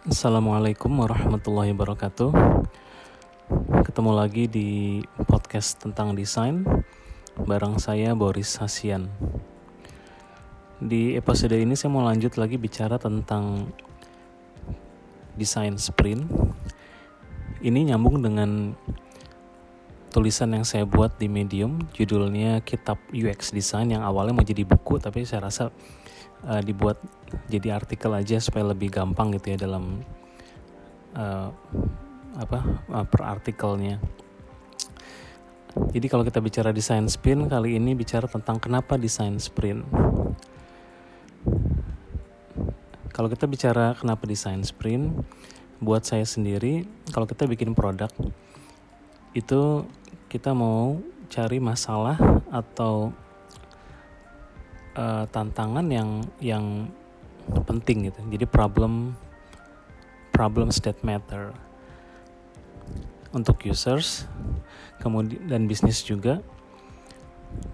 Assalamualaikum warahmatullahi wabarakatuh. Ketemu lagi di podcast tentang desain bareng saya Boris Hasian. Di episode ini saya mau lanjut lagi bicara tentang desain sprint. Ini nyambung dengan tulisan yang saya buat di Medium, judulnya Kitab UX Design yang awalnya mau jadi buku tapi saya rasa uh, dibuat jadi artikel aja supaya lebih gampang gitu ya dalam uh, apa uh, per artikelnya. Jadi kalau kita bicara desain sprint kali ini bicara tentang kenapa desain sprint. Kalau kita bicara kenapa desain sprint, buat saya sendiri kalau kita bikin produk itu kita mau cari masalah atau uh, tantangan yang yang penting gitu. Jadi problem problems that matter untuk users, kemudian dan bisnis juga.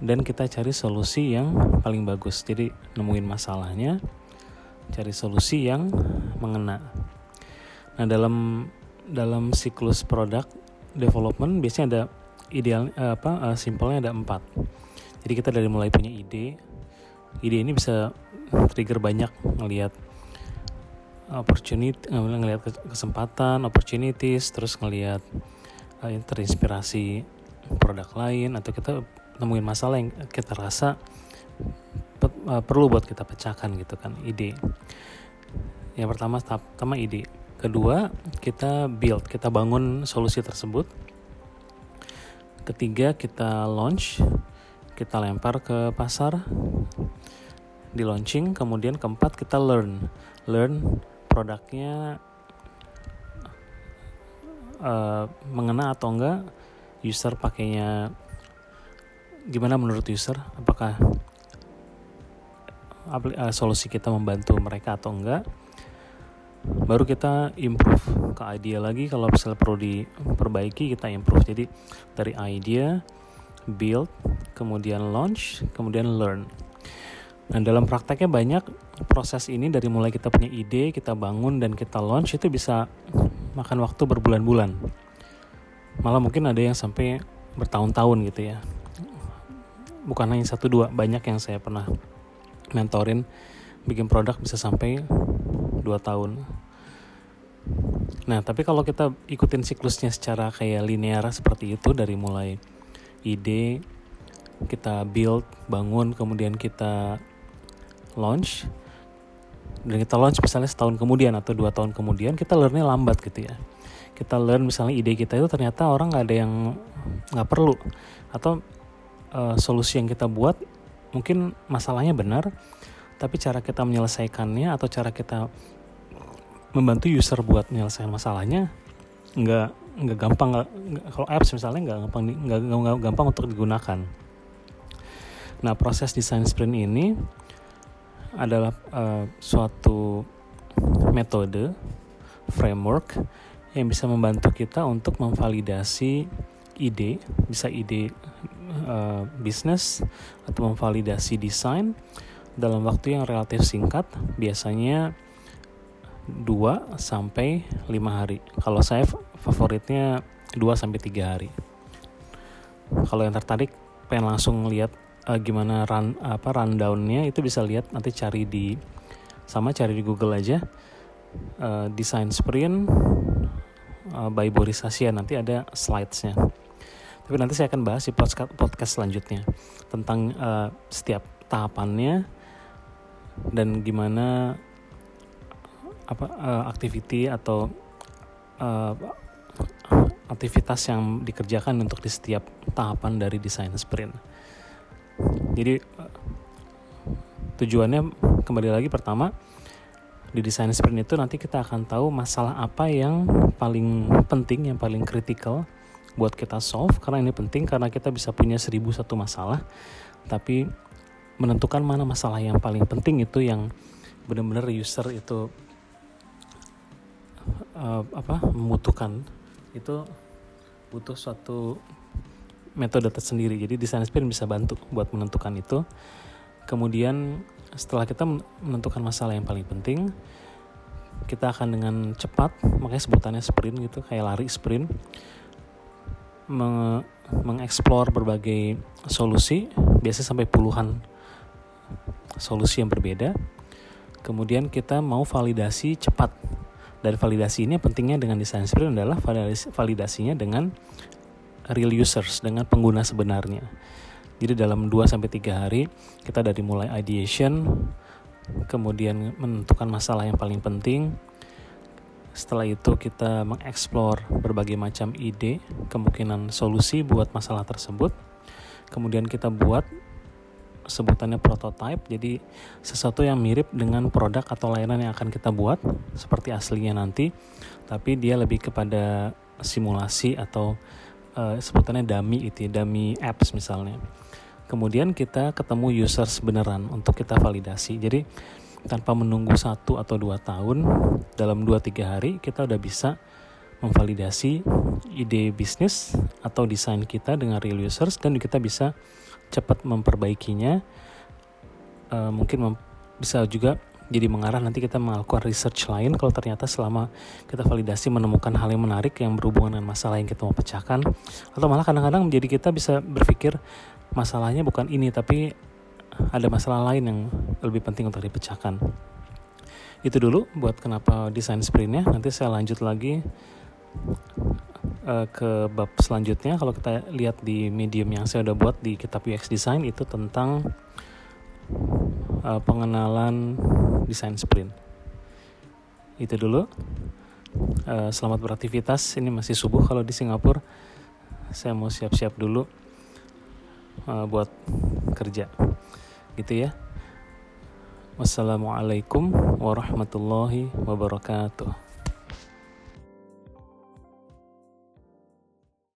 Dan kita cari solusi yang paling bagus. Jadi nemuin masalahnya, cari solusi yang mengena. Nah dalam dalam siklus produk development biasanya ada ideal apa uh, simpelnya ada empat. Jadi kita dari mulai punya ide, ide ini bisa trigger banyak ngelihat opportunity ngelihat kesempatan opportunities terus ngelihat uh, terinspirasi produk lain atau kita nemuin masalah yang kita rasa pe, perlu buat kita pecahkan gitu kan ide. Yang pertama tahap pertama ide. Kedua kita build kita bangun solusi tersebut ketiga kita launch kita lempar ke pasar di launching kemudian keempat kita learn. Learn produknya uh, mengena atau enggak user pakainya gimana menurut user? Apakah uh, solusi kita membantu mereka atau enggak baru kita improve ke idea lagi kalau misalnya perlu diperbaiki kita improve jadi dari idea build, kemudian launch, kemudian learn. Nah, dalam prakteknya banyak proses ini dari mulai kita punya ide, kita bangun dan kita launch itu bisa makan waktu berbulan-bulan. Malah mungkin ada yang sampai bertahun-tahun gitu ya. Bukan hanya satu dua, banyak yang saya pernah mentorin bikin produk bisa sampai dua tahun. Nah, tapi kalau kita ikutin siklusnya secara kayak linear seperti itu dari mulai ide kita build bangun kemudian kita launch dan kita launch misalnya setahun kemudian atau dua tahun kemudian kita learnnya lambat gitu ya kita learn misalnya ide kita itu ternyata orang nggak ada yang nggak perlu atau uh, solusi yang kita buat mungkin masalahnya benar tapi cara kita menyelesaikannya atau cara kita membantu user buat menyelesaikan masalahnya nggak nggak gampang nggak kalau apps misalnya nggak gampang nggak, nggak gampang untuk digunakan. Nah proses desain sprint ini adalah uh, suatu metode framework yang bisa membantu kita untuk memvalidasi ide bisa ide uh, bisnis atau memvalidasi desain dalam waktu yang relatif singkat. Biasanya 2 sampai 5 hari. Kalau saya favoritnya 2 sampai 3 hari. Kalau yang tertarik pengen langsung lihat uh, gimana run apa rundownnya itu bisa lihat nanti cari di sama cari di Google aja uh, design sprint uh, by Boris Asia nanti ada slidesnya tapi nanti saya akan bahas di podcast, podcast selanjutnya tentang uh, setiap tahapannya dan gimana apa uh, activity atau uh, aktivitas yang dikerjakan untuk di setiap tahapan dari desain sprint. Jadi tujuannya kembali lagi pertama di desain sprint itu nanti kita akan tahu masalah apa yang paling penting, yang paling kritikal buat kita solve karena ini penting karena kita bisa punya seribu satu masalah tapi menentukan mana masalah yang paling penting itu yang benar-benar user itu uh, apa membutuhkan itu butuh suatu metode tersendiri. Jadi desain sprint bisa bantu buat menentukan itu. Kemudian setelah kita menentukan masalah yang paling penting kita akan dengan cepat makanya sebutannya sprint gitu kayak lari sprint meng mengeksplor berbagai solusi biasa sampai puluhan solusi yang berbeda. Kemudian kita mau validasi cepat dari validasi ini pentingnya dengan design sprint adalah validasinya dengan real users dengan pengguna sebenarnya jadi dalam 2 sampai 3 hari kita dari mulai ideation kemudian menentukan masalah yang paling penting. Setelah itu kita mengeksplor berbagai macam ide, kemungkinan solusi buat masalah tersebut. Kemudian kita buat sebutannya prototype, jadi sesuatu yang mirip dengan produk atau layanan yang akan kita buat seperti aslinya nanti, tapi dia lebih kepada simulasi atau uh, sebutannya dummy itu, ya, dummy apps misalnya. Kemudian kita ketemu users beneran untuk kita validasi. Jadi tanpa menunggu satu atau dua tahun dalam dua tiga hari kita udah bisa memvalidasi ide bisnis atau desain kita dengan real users dan kita bisa cepat memperbaikinya uh, mungkin mem bisa juga jadi mengarah nanti kita melakukan research lain kalau ternyata selama kita validasi menemukan hal yang menarik yang berhubungan dengan masalah yang kita mau pecahkan atau malah kadang-kadang menjadi kita bisa berpikir masalahnya bukan ini tapi ada masalah lain yang lebih penting untuk dipecahkan. Itu dulu buat kenapa desain sprintnya. Nanti saya lanjut lagi uh, ke bab selanjutnya. Kalau kita lihat di medium yang saya udah buat di kitab UX design itu tentang uh, pengenalan desain sprint. Itu dulu. Uh, selamat beraktivitas. Ini masih subuh kalau di Singapura. Saya mau siap-siap dulu uh, buat kerja. Gitu ya. Wassalamualaikum warahmatullahi wabarakatuh